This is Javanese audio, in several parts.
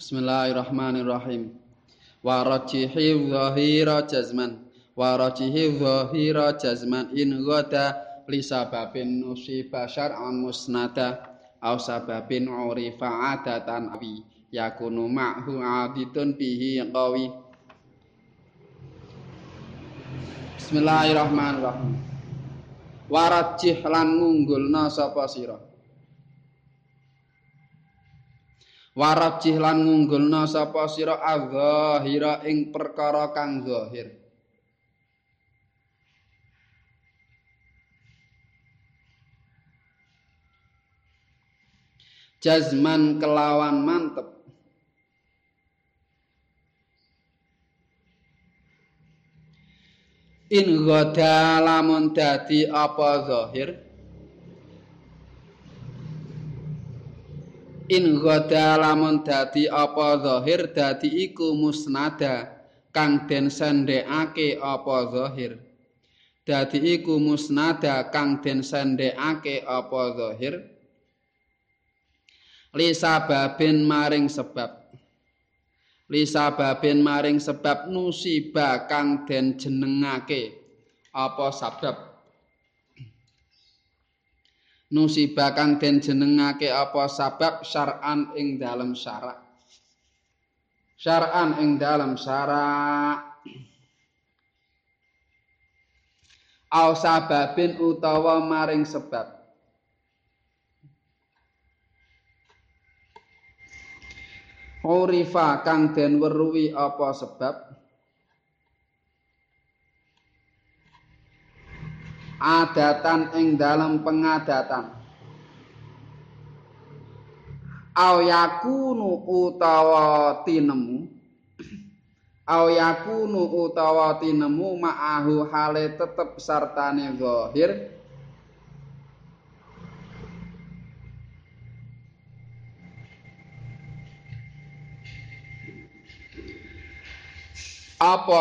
Bismillahirrahmanirrahim. Wa rajihi dhahira jazman. Wa rajihi dhahira jazman in ghada li sababin nusiba syar'an musnada aw sababin urifa adatan awi yakunu ma'hu aditun bihi qawi. Bismillahirrahmanirrahim. Wa rajih lan ngunggulna sapa sira. Warajih lan ngunggulna sapa sira adzahira ing perkara kang zahir. Jazman kelawan mantep. In ghada lamun dadi apa zahir in ghada lamun dadi apa zahir dadi iku musnada. Kang den sendekake apa zahir. Dadi iku musnada kang den sendekake apa zahir. Li sababin maring sebab. Li sababin maring sebab nusiba kang den jenengake apa sabab nusibah kang den jenengake apa sabab syar'an ing dalam syarak. Syar'an ing dalam syarak. Au sababin utawa maring sebab. Urifa kang den weruhi apa sebab adatan ing dalam pengadatan. Au yakunu utawa tinemu. Au yakunu utawa tinemu ma'ahu hale tetep sartane zahir apa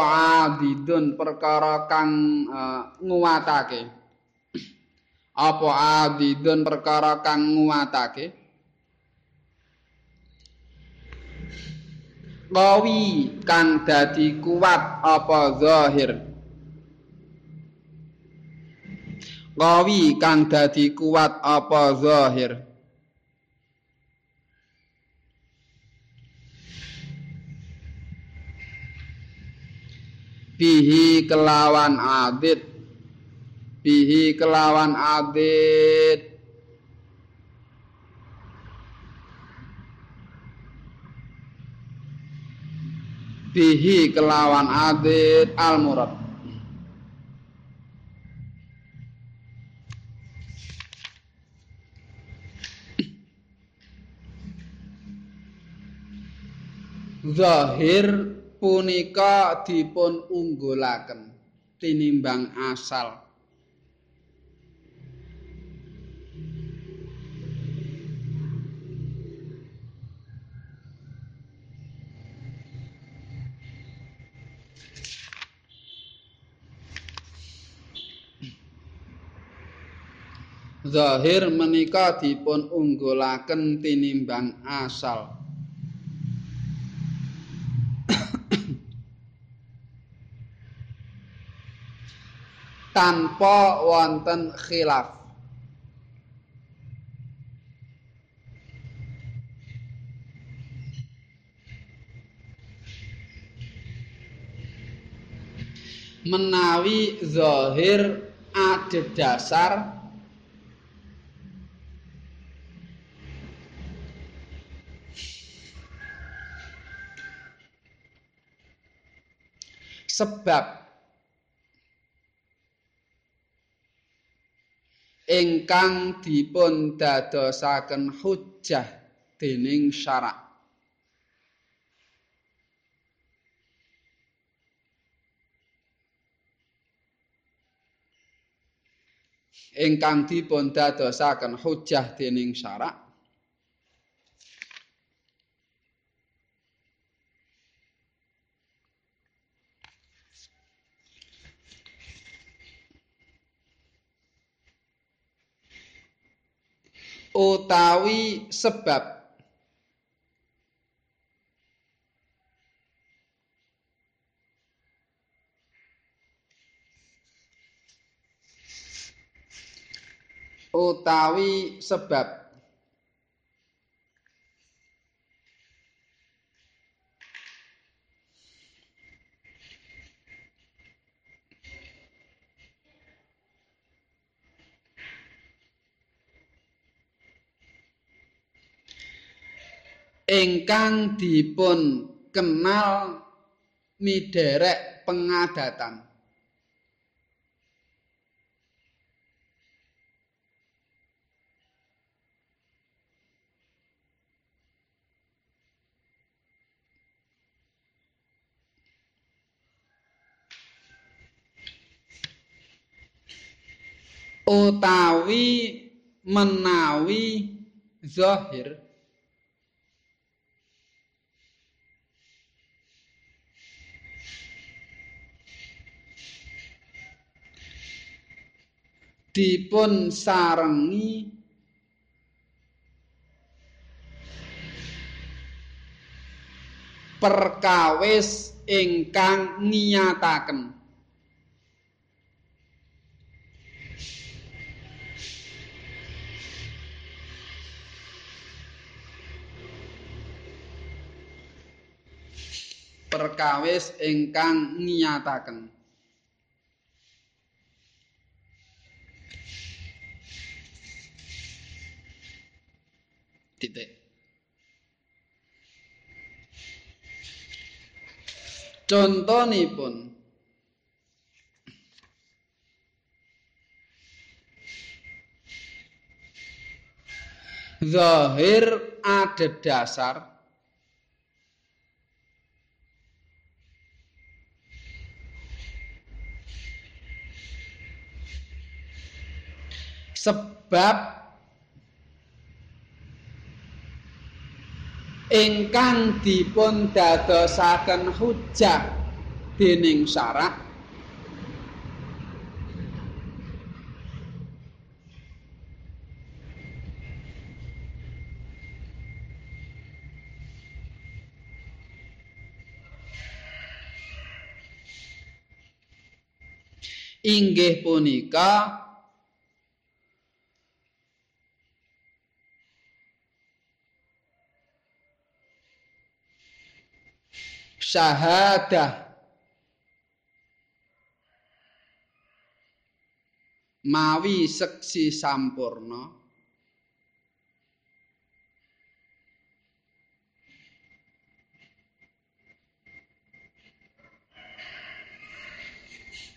adidun perkara kang uh, nguwatake apa adidun perkara kang nguwatake qawi kang dadi kuat apa zahir? Qawi kang dadi kuat apa zahir bihi kelawan adit. Bihi kelawan adit. Bihi kelawan adit al murad zahir punika dipun unggulaken tinimbang asal Zahir menika dipun unggulaken tinimbang asal. Tanpa wonten khilaf. Menawi zahir ada sebab ingkang dipun dadosaken hujjah dening syarak. Ingkang dipun dadosaken hujjah dening syarak utawi sebab. Utawi sebab. Ingkang dipun kenal miderek pengadatan. Utawi menawi zahir dipun sarengi perkawis ingkang ngiyataken perkawis ingkang ngiyataken titik contonipun. Zahir adedasar sebab ingkang dipun dadosaken hujah dening syarak inggih punika syahadah mawi seksi sampurna.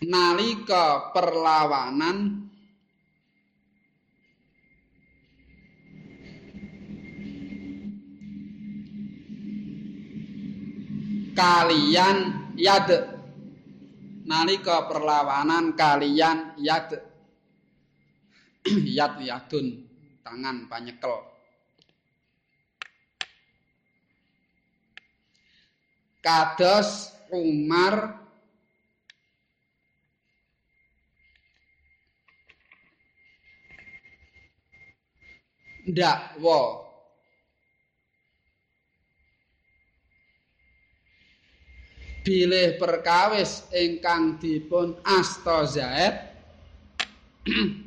Nalika perlawanan kalian yad nalika perlawanan kalian yad yad yadun tangan panyekel. Kados Umar. Ndakwa bilih perkawis ingkang dipun asta Zaid.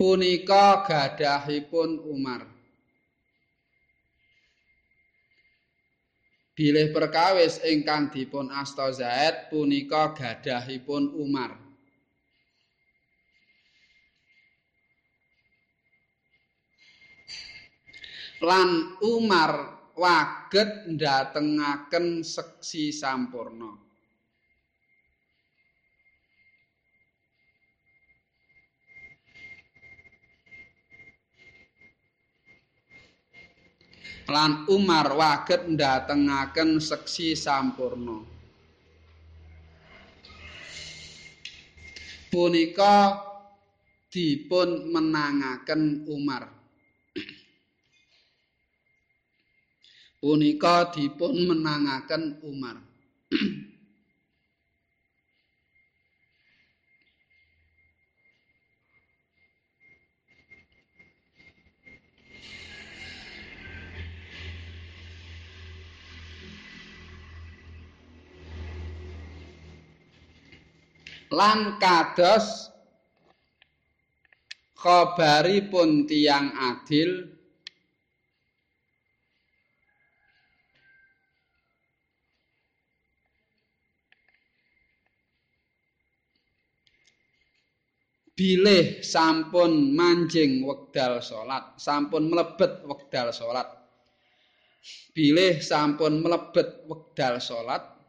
Punika gadahipun Umar. Bilih perkawis ingkang dipun asta Zaid punika gadahipun Umar lan Umar waget ndatengaken seksi sampurna. Lan Umar waget ndatengaken seksi sampurna. Punika dipun menangaken Umar. punika dipun menangaken Umar. Lan kados khabari pun tiang adil bilih sampun manjing wekdal salat sampun mlebet wekdal salat. Bilih sampun mlebet wekdal salat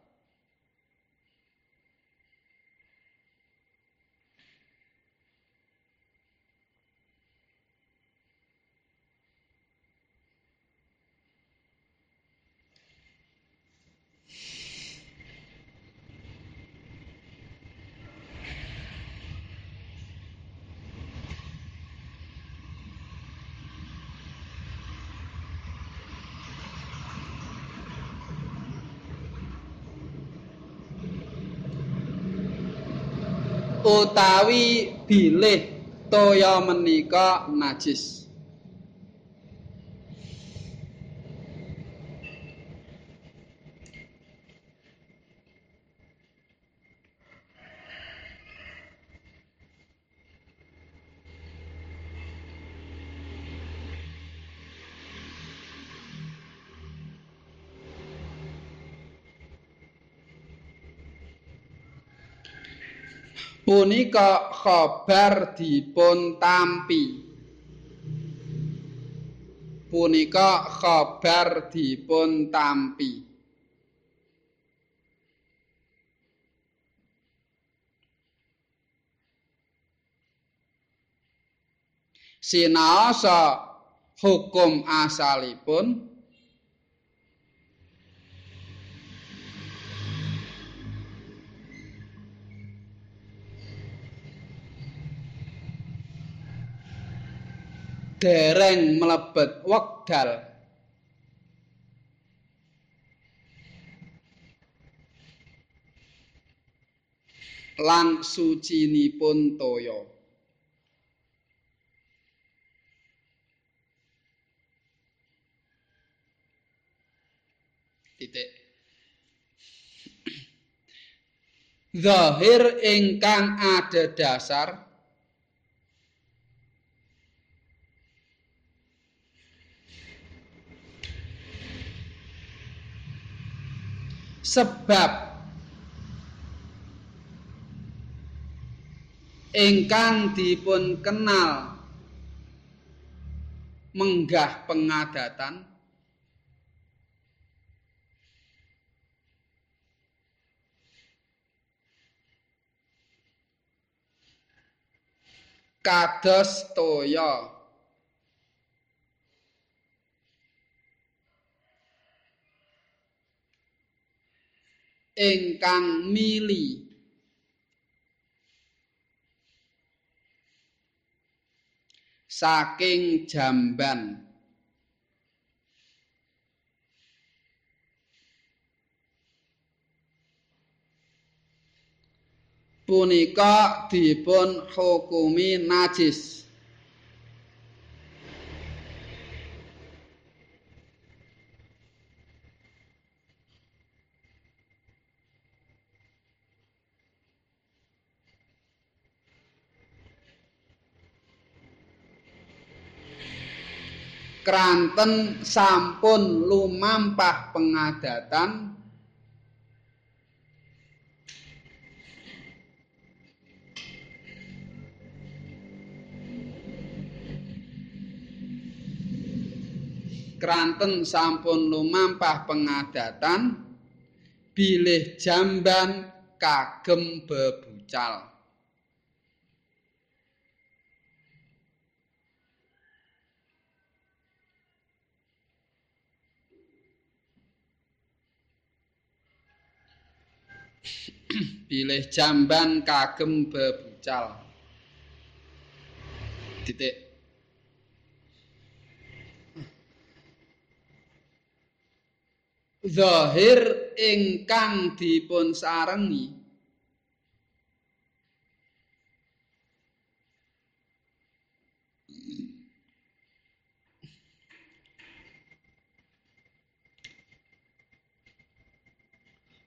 utawi bilih toya menika najis punika khabar dipun tampi punika khabar dipun tampi sinaosa hukum asalipun dereng mlebet wekdal. Lan sucinipun toya. Titik. Zahir ingkang ada dasar sebab ingkang dipun kenal menggah pengadatan kados toya ingkang mili. Saking jamban. Punika dipun hukumi najis kranten sampun lumampah pengadatan. Kranten sampun lumampah pengadatan. Bilih jamban kagem bebucal bilih jamban kagem bebucal. Titik. Zahir ingkang dipun sarengi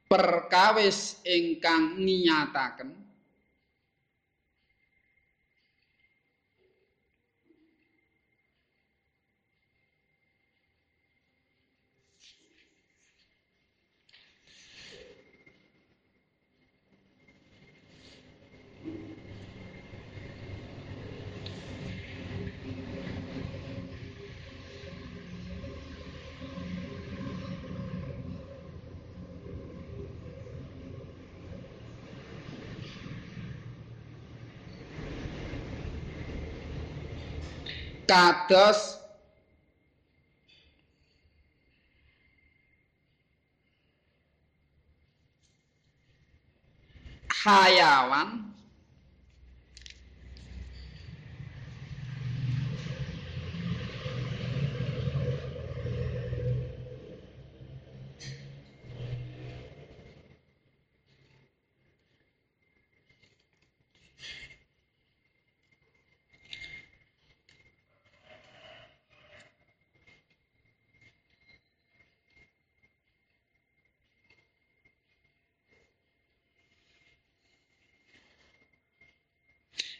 perkawis ingkang ngiyataken kados hayawan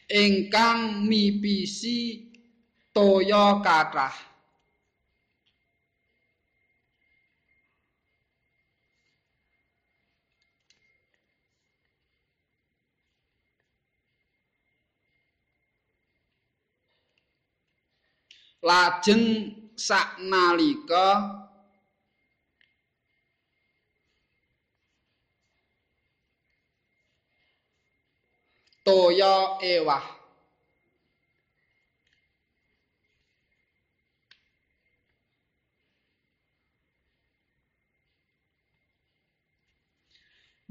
ingkang mipisi toya kathah. Lajeng saknalika toya ewah.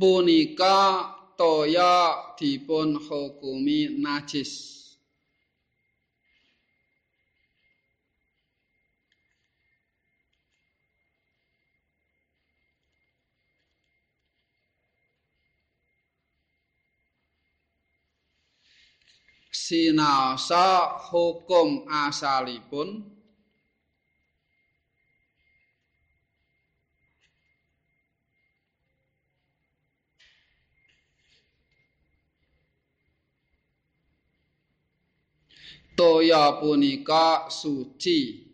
Punika toya dipun hukumi najis sinaosa hukum asalipun. Toya punika suci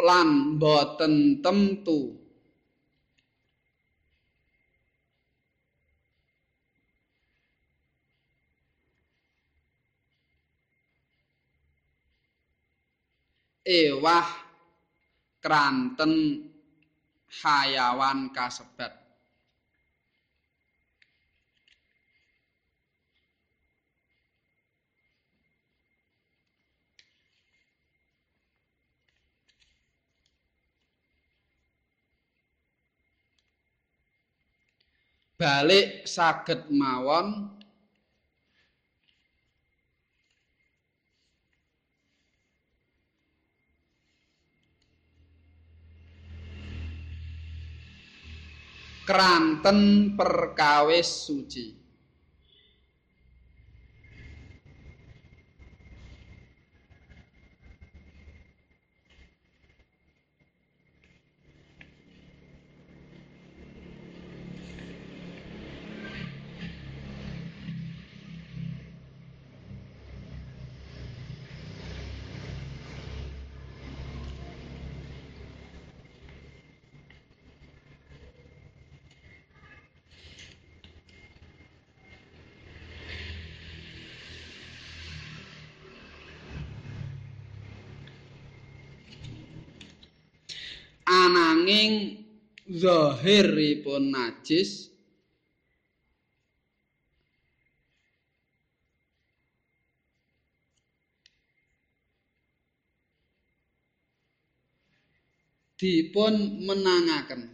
lan boten temtu. Ewah kranten hayawan kasebat balik saged mawon. Kranten perkawis suci ananging zahiripun najis dipun menangaken.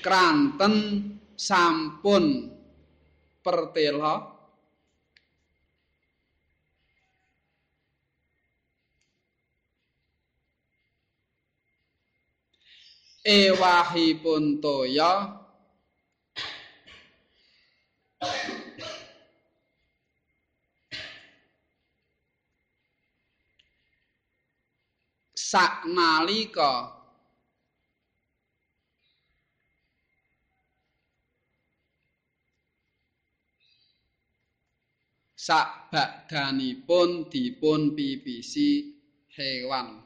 Kranten sampun pertela. Ewahipun toya. Saknalika sakbagdanipun dipun pipisi hewan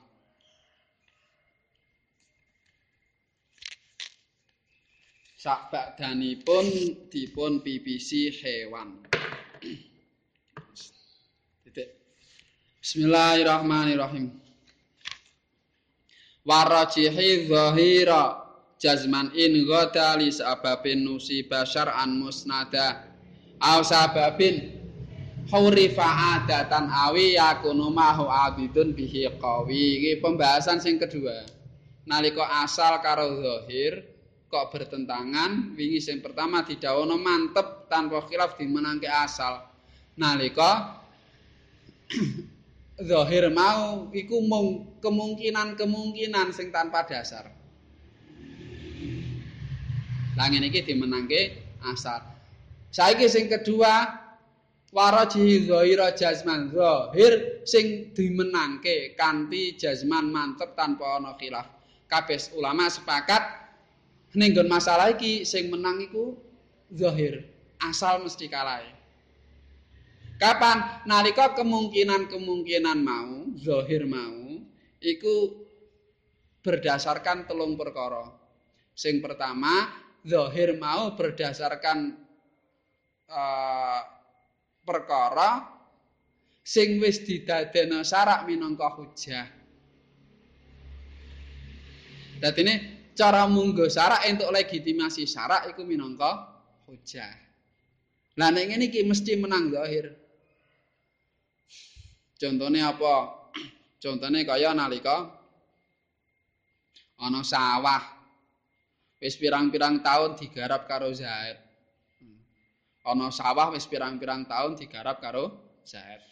sakbadanipun dipun pipisi hewan. Bismillahirrahmanirrahim. Warajihi zahira jazman in ghada li sababin nusiba syar'an musnada aw sababin hurifa adatan awi yakunu mahu adidun bihi qawi. Iki pembahasan sing kedua. Nalika asal karo zahir kok bertentangan wingi sing pertama didhawono mantep tanpa khilaf dimenangke asal. Nalika zahir mau iku mung kemungkinan-kemungkinan sing tanpa dasar. Lah ngene iki dimenangke asal. Saiki sing kedua waraji zahira jazman zahir sing dimenangke kanthi jazman mantep tanpa ana khilaf. Kabeh ulama sepakat ning masalah iki sing menang iku zahir asal mesti kalah kapan? Nalika kemungkinan-kemungkinan mau zahir mau iku berdasarkan telung perkara. Sing pertama zahir mau berdasarkan uh, perkara sing wis didadekno syarak minangka hujah Dadi ini cara munggo syarak untuk legitimasi syarak iku minangka hujah. Lah nek ngene iki mesti menang zahir. Contohnya apa? Contohnya kaya nalika ana sawah wis pirang-pirang tahun digarap karo Zaid. Ana sawah wis pirang-pirang tahun digarap karo Zaid.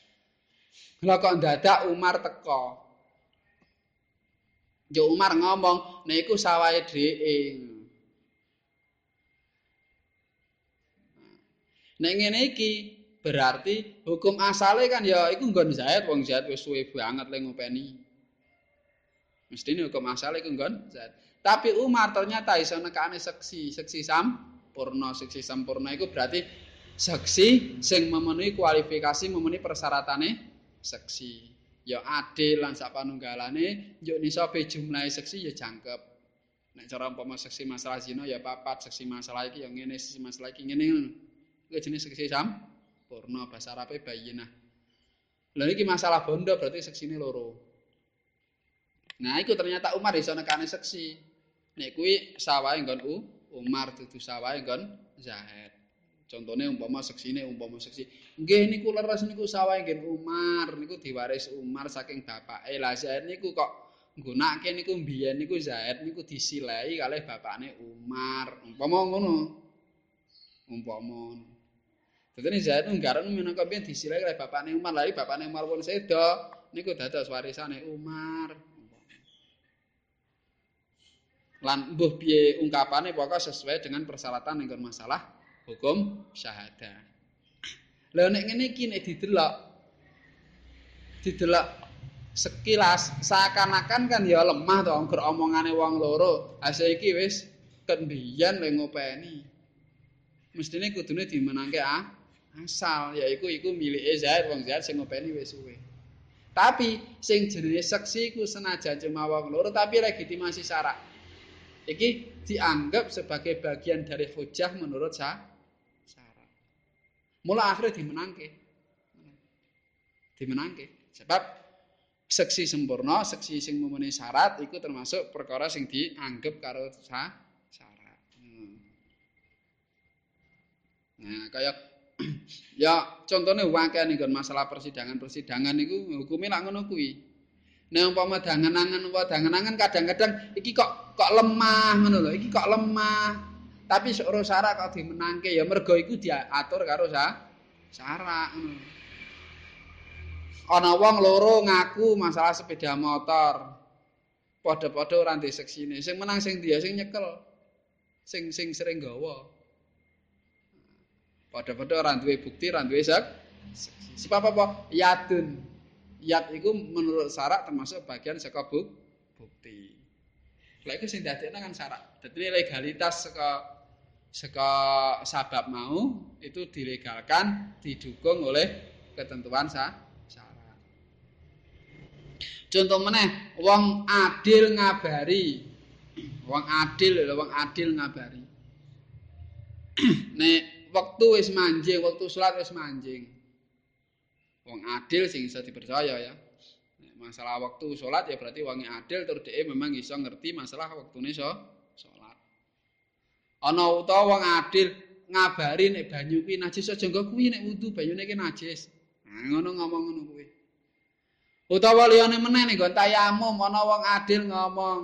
Lah kok dadak Umar teko. Jo Umar ngomong, niku sawahe dhewe. Nek ngene iki berarti hukum asale kan ya iku nggon Zaid wong Zaid wis suwe banget le ngopeni. Mesti ini hukum asale iku nggon Zaid. Tapi Umar ternyata iso nekane seksi, seksi sampurna, seksi sampurna iku berarti seksi sing memenuhi kualifikasi memenuhi persyaratannya seksi. ya adil lan sapanunggalane yo nisabe jumlahe seksi ya jangkep. Nek cara umpama seksi masalah zina ya papat seksi masalah iki ya ngene seksi masalah iki ngene ngono. Jenis seksi sam purna bahasa arabe bayinah lha iki masalah bondo berarti seksine loro. Nah iku ternyata Umar iso nekane seksi nek kuwi sawahe nggon Umar dudu sawahe nggon Zaid Contohnya umpama seksine umpama seksi. Nggih niku leres niku sawah nggih Umar niku diwaris Umar saking bapake. Lah Zaid niku kok nggunakake niku mbiyen niku Zaid niku disilai kalih bapakne Umar. Umpama ngono. Umpama. Dadi Zaid niku minangka mbiyen disilai kalih bapakne Umar. Lah bapakne Umar pun sedo niku dados warisane Umar. Lan mbuh piye ungkapane pokok sesuai dengan persyaratan yang masalah hukum syahadah. Lah nek ngene iki nek didelok didelok sekilas seakan-akan kan ya lemah to angger omongane wong loro. Asa iki wis kendian le ngopeni. Mestine kudune dimenangke ah, asal yaiku iku milike Zaid wong Zaid sing ngopeni wis suwe. Tapi sing jenenge seksi iku senajan cuma wong loro tapi legitimasi syarat. Iki dianggap sebagai bagian dari hujah menurut saya. Mula akhirnya dimenangke. Dimenangke. Sebab seksi sempurna, seksi sing memenuhi syarat itu termasuk perkara sing dianggap karo syarat. Hmm. Nah, kayak ya contohnya wakil nih masalah persidangan-persidangan itu hukumnya lah ngono kuwi. Nek umpama dangan-angan apa dangan-angan kadang-kadang iki kok kok lemah ngono lho, iki kok lemah. Tapi seoro syarat kok dimenangke ya mergo iku diatur karo sa syarat ngono. Ana wong loro ngaku masalah sepeda motor. Padha-padha ora ndek seksine. Sing menang sing dia sing nyekel. Sing sing sering gawa. Padha-padha ora duwe bukti, ora duwe sek. Sebab apa? Yadun. Yad iku menurut syarat termasuk bagian saka bukti. Lha iku sing dadekno kan syarat. Dadi legalitas saka seka sabab mau itu dilegalkan didukung oleh ketentuan sah syarat. Contoh meneh wong adil ngabari. Wong adil lho wong adil ngabari. nek wektu wis manjing, wektu salat wis manjing. Wong adil sing iso dipercaya ya. Masalah waktu salat ya berarti wong adil tur dhek memang iso ngerti masalah wektune so salat. Ana utawa wong adil ngabari nek banyu kuwi najis aja nggo kuwi nek wudu banyune ki najis. Nah, ngono ngomong ngono kuwi. Utawa liyane meneh nek nggon tayamum ana wong adil ngomong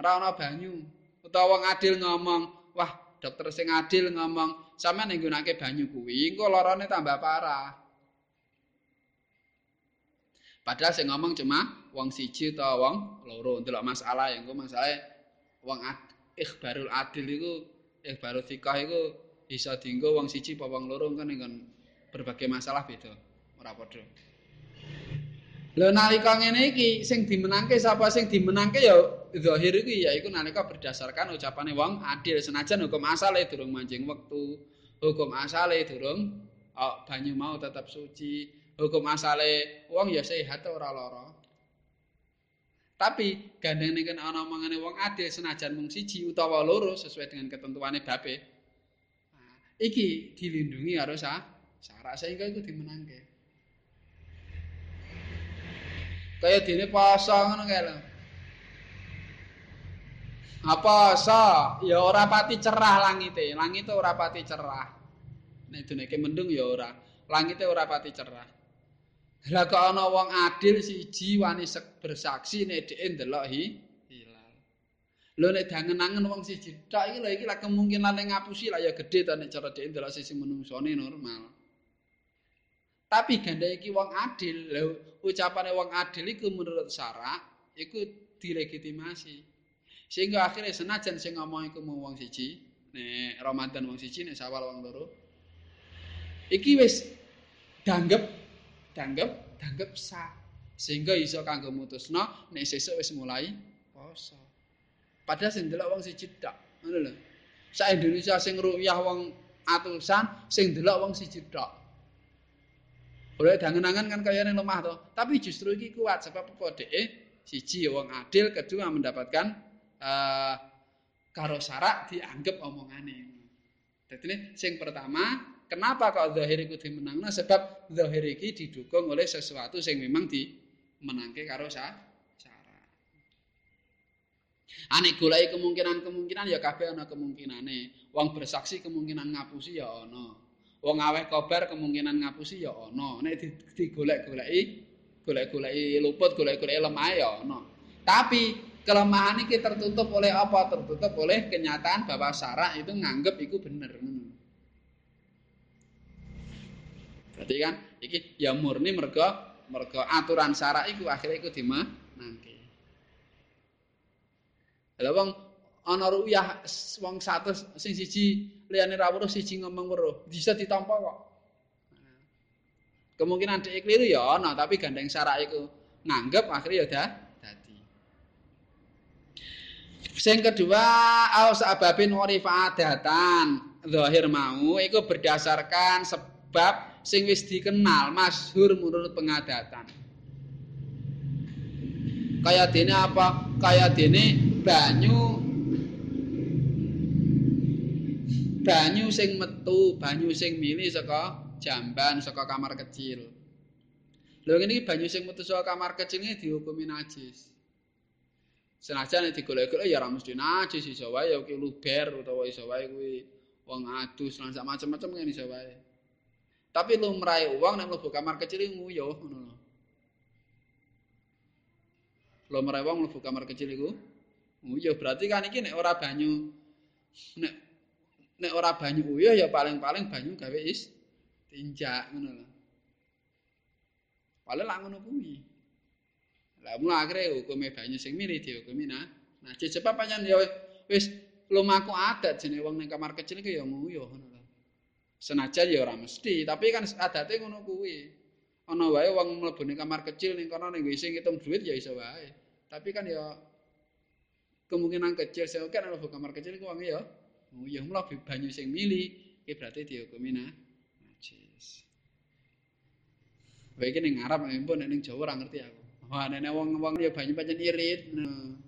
ora ana banyu. Utawa wong adil ngomong, wah dokter sing adil ngomong, sampeyan nek nggunakake banyu kuwi engko larane tambah parah. Padahal sing ngomong cuma wong siji utawa wong loro. Ndelok masalah ya engko masalah wong ikhbarul adil iku ikhbarul fikah iku bisa dienggo wong siji apa wong loro kan nggon berbagai masalah beda. Ora padha. Lho nalika ngene iki sing dimenangke sapa sing dimenangke ya zahir iki yaiku nalika berdasarkan ucapane wong adil. Senajan hukum asale durung manjing wektu, hukum asale durung oh, banyu mau tetap suci, hukum asale wong ya sehat ora lara. Tapi gandeng nek ana omongane wong adil senajan mung siji utawa loro sesuai dengan ketentuane babe. Nah, iki dilindungi karo sah syarat sehingga itu dimenangke. kaya dene poso ngono kae lho. Apa sa ya ora pati cerah langite, langite ora pati cerah. Nek duneke mendung ya ora, langite ora pati cerah. Lah kok ana wong adil siji wani bersaksi nek dhek ndelok hi hilal. Lho nek dangen-angen wong siji tok iki lho iki lah kemungkinan ngapusi lah ya gedhe to nek cara dhek ndelok sisi menungsone normal. Tapi ganda iki wong adil, lho ucapane wong adil iku menurut syarak iku dilegitimasi. Sehingga akhirnya senajan sing ngomong iku mau wong siji, nek Ramadan wong siji, nek Sawal wong loro. Iki wis danggep danggep danggep sah. Sehingga iso kanggo mutusno nek sesuk wis mulai poso. Padahal sing delok wong siji tok, ngono lho. Sa Indonesia sing ruyah wong atusan, sing delok wong siji tok. Boleh dangen-angen kan kaya yang lemah toh. Tapi justru ini kuat sebab apa dhek siji wong adil, kedua mendapatkan uh, karo syarak dianggap omongane. Ini sing pertama, kenapa kok zahir iku dimenangna sebab zahir iki didukung oleh sesuatu sing memang dimenangke karo syarak. Ane golek kemungkinan-kemungkinan ya kabeh ana kemungkinane. Wong bersaksi kemungkinan ngapusi ya ana. Wong aweh kobar kemungkinan ngapusi ya ana. Nek digolek-goleki, golek-goleki luput, golek-goleki lemah ya ana. Tapi kelemahan iki tertutup oleh apa? Tertutup oleh kenyataan bahwa syarak itu nganggep iku bener Berarti kan iki ya murni mergo mergo aturan syarak iku akhirnya iku dimenangke. Lah wong ana ruyah wong 100 sing siji liyane ra weruh siji ngomong weruh. Bisa ditampa kok. Kemungkinan dhek kliru ya ana tapi gandeng syarak iku nganggep akhirnya ya dah dadi. Sing kedua aus ababin warifadatan zahir mau iku berdasarkan sebab sing wis dikenal masyhur menurut pengadatan kaya dene apa kaya dene banyu banyu sing metu, banyu sing mili saka jamban saka kamar kecil. Lho ngene iki banyu sing metu saka kamar kecil iki dihukumi najis. Senajan nek digolek-golek ya ora mesti najis iso wae ya luber utawa iso wae kuwi wong adus lan sak macam-macam ngene iso wae. Tapi lumrahe wong nek mlebu kamar kecil iki nguyuh ngono lho. Lumrahe wong mlebu kamar kecil iku nguyuh berarti kan iki nek ora banyu nek nek ora banyu uyuh ya paling-paling banyu gawe is tinjak ngono lho. Paling lak ngono kuwi. Lah mulai akhirnya hukumnya banyu sing milih dihukumi nah. Nah, sebab pancen ya wis lumaku adat jenenge wong ning kamar kecil iki ya nguyuh ngono. Senajan ya ora mesti, tapi kan adate ngono kuwi. Ana wae wong mlebu kamar kecil ning kono ning WC ngitung duit ya iso wae. Tapi kan ya kemungkinan kecil sing kan mlebu kamar kecil ku wong ya nguyuh mula banyu sing mili iki berarti dihukumi najis. Wae iki ning Arab empun ning Jawa ora ngerti aku. Wah nek wong-wong ya banyu pancen irit. Nah,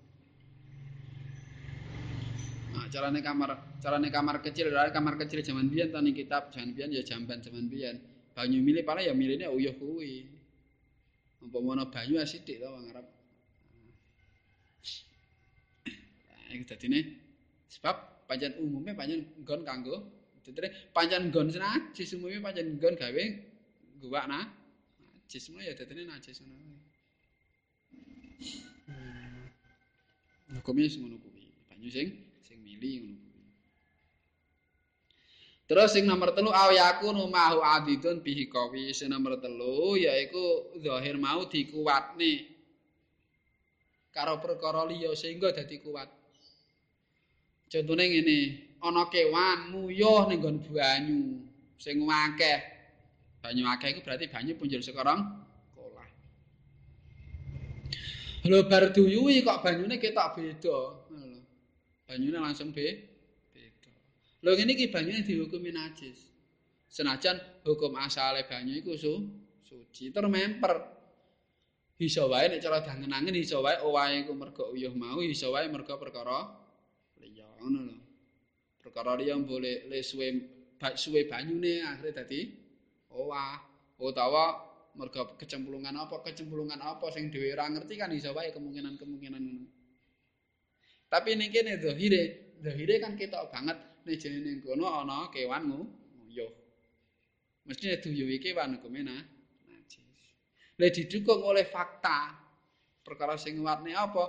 carane kamar, carane kamar kecil, kamar kecil zaman biyen to kitab zaman biyen ya jamban zaman biyen. Banyu milih paling ya milihnya uyuh kuwi. Umpama banyu asidik to wong Arab. Nah, iku dadine sebab pancen umume pancen nggon kanggo dadine pancen nggon najis umume pancen nggon gawe guwak nah. Najis ya dadine najis ngono. Hmm. Hukumnya ngono kuwi. Banyu sing mili. Terus sing nomor telu awayaku numahu adidun bihi kawi. Sing nomor telu yaiku zahir mau dikuatne karo perkara liya sehingga dadi kuat. Contone ngene, ana kewan muyuh ning nggon banyu sing akeh. Banyu akeh iku berarti banyu punjul sekarang Lho bar duyuwi kok banyune ketok beda. Banyune langsung be beda. Lho ngene iki banyune dihukumi najis. Senajan hukum asale banyu iku su, suci termemper. Bisa wae nek cara dangen-angen iso wae owahe iku mergo uyuh mau, iso wae mergo perkara liya ngono lho. Perkara liya boleh le suwe suwe banyune akhire dadi owah utawa mergo kecemplungan apa kecemplungan apa sing dhewe ora ngerti kan iso wae kemungkinan-kemungkinan ngono. Tapi ning kene zahire, zahire kan ketok banget ning jenenge ning kono ana kewan nguyuh. Mesti duyuhi kewan hukume najis. Lah didukung oleh fakta perkara sing warne apa?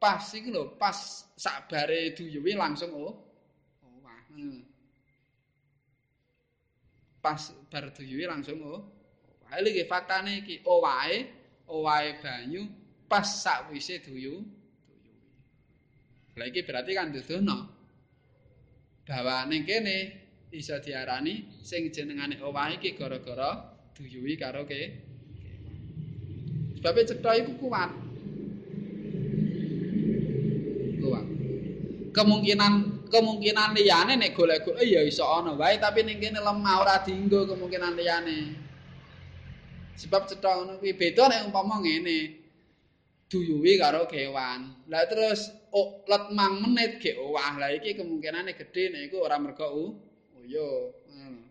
Pas iki lho, pas sakbare duyuhi langsung oh. Oh. Pas bar duyuhi langsung oh. Hal iki faktane iki owahe, owahe banyu pas sakwise duyu, duyuwi. Lah iki berarti kan dudono bahwa kene iso diarani sing jenengane owahe iki gara-gara duyuwi karo ke Sebab cetha iku kuat. Kuat. Kemungkinan kemungkinan liyane nek golek-golek ya iso ana wae tapi ning kene lemah ora dienggo kemungkinan liyane. Sebab cetha ngono kuwi beda nek umpama ngene. Duyuwi karo kewan. Lah terus oh, let mang menit ge owah. Lah iki kemungkinane gedhe nek iku ora mergo uyo. Hmm.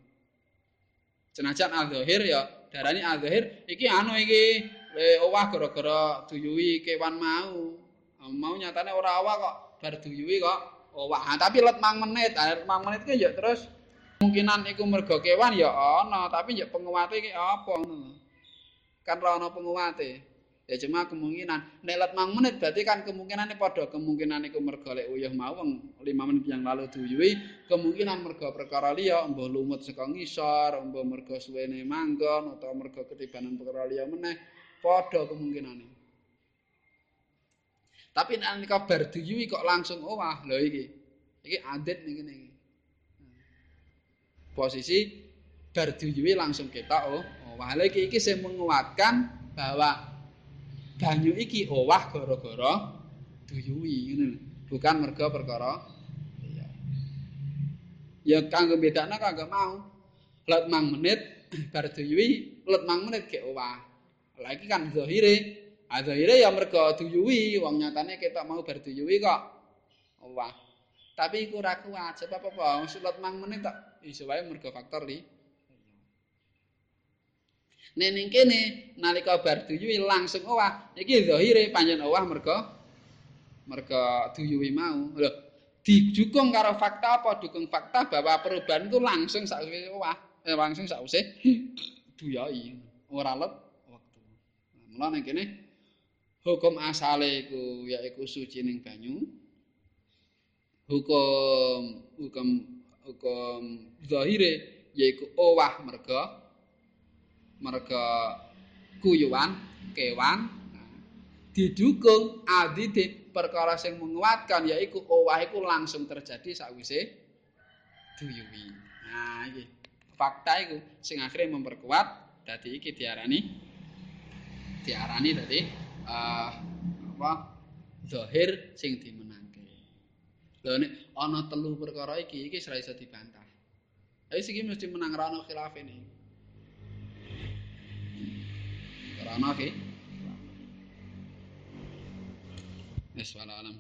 Senajan al-zahir ya darani al-zahir iki anu iki owah gara-gara duyuwi kewan mau. Mau nyatane ora owah kok bar duyuwi kok owah. tapi let mang menit, let mang menit ki ya terus kemungkinan iku mergo kewan ya ana, tapi ya penguwate iki apa ngono. kan ora ana penguwate. Ya cuma kemungkinan. Nek let mang menit berarti kan kemungkinane padha. Kemungkinan iku mergo lek uyuh mau wong 5 menit yang lalu duyuwi kemungkinan mergo perkara liya mbah lumut saka ngisor mbah mergo suwene manggon utawa mergo ketibanan perkara liya meneh padha kemungkinane. Tapi nek nek bar duyuwi kok langsung owah lho iki. Iki adet ning iki. Posisi bar duyuwi langsung ketok oh Wah, iki iki sing menguatkan bahwa banyu iki owah gara-gara duyuwi ngono. Bukan merga perkara iya. Ya kanggo bedakna kanggo mau. Let mang menit bar duyuwi, let mang menit ke owah. Lah iki kan zahire. Ah zahire ya merga duyuwi, wong nyatane ketok mau bar duyuwi kok owah. Tapi iku ora kuat sebab apa? Let mang menit tak iso wae merga faktor li. Nek ning kene nalika bar duyuwi langsung owah, iki zahire pancen owah merga merga duyuwi mau. Lho, dijukung karo fakta apa? Dukung fakta bahwa perubahan itu langsung sakwise owah, eh, langsung sakwise duyai, ora let waktu. Mula ning kene hukum asale iku yaiku suci ning banyu. Hukum hukum hukum zahire yaiku owah merga merga kuyuan kewan didukung adite perkara sing menguatkan yaiku owah iku langsung terjadi sakwise duyuwi. Nah iki fakta iku sing akhire memperkuat dadi iki diarani diarani dadi uh, apa zahir sing dimenangke. Lho nek ana telu perkara iki iki ora iso dibantah. Ayo sing mesti menang ra ono khilaf ini. Rana ke? Wis wala alam.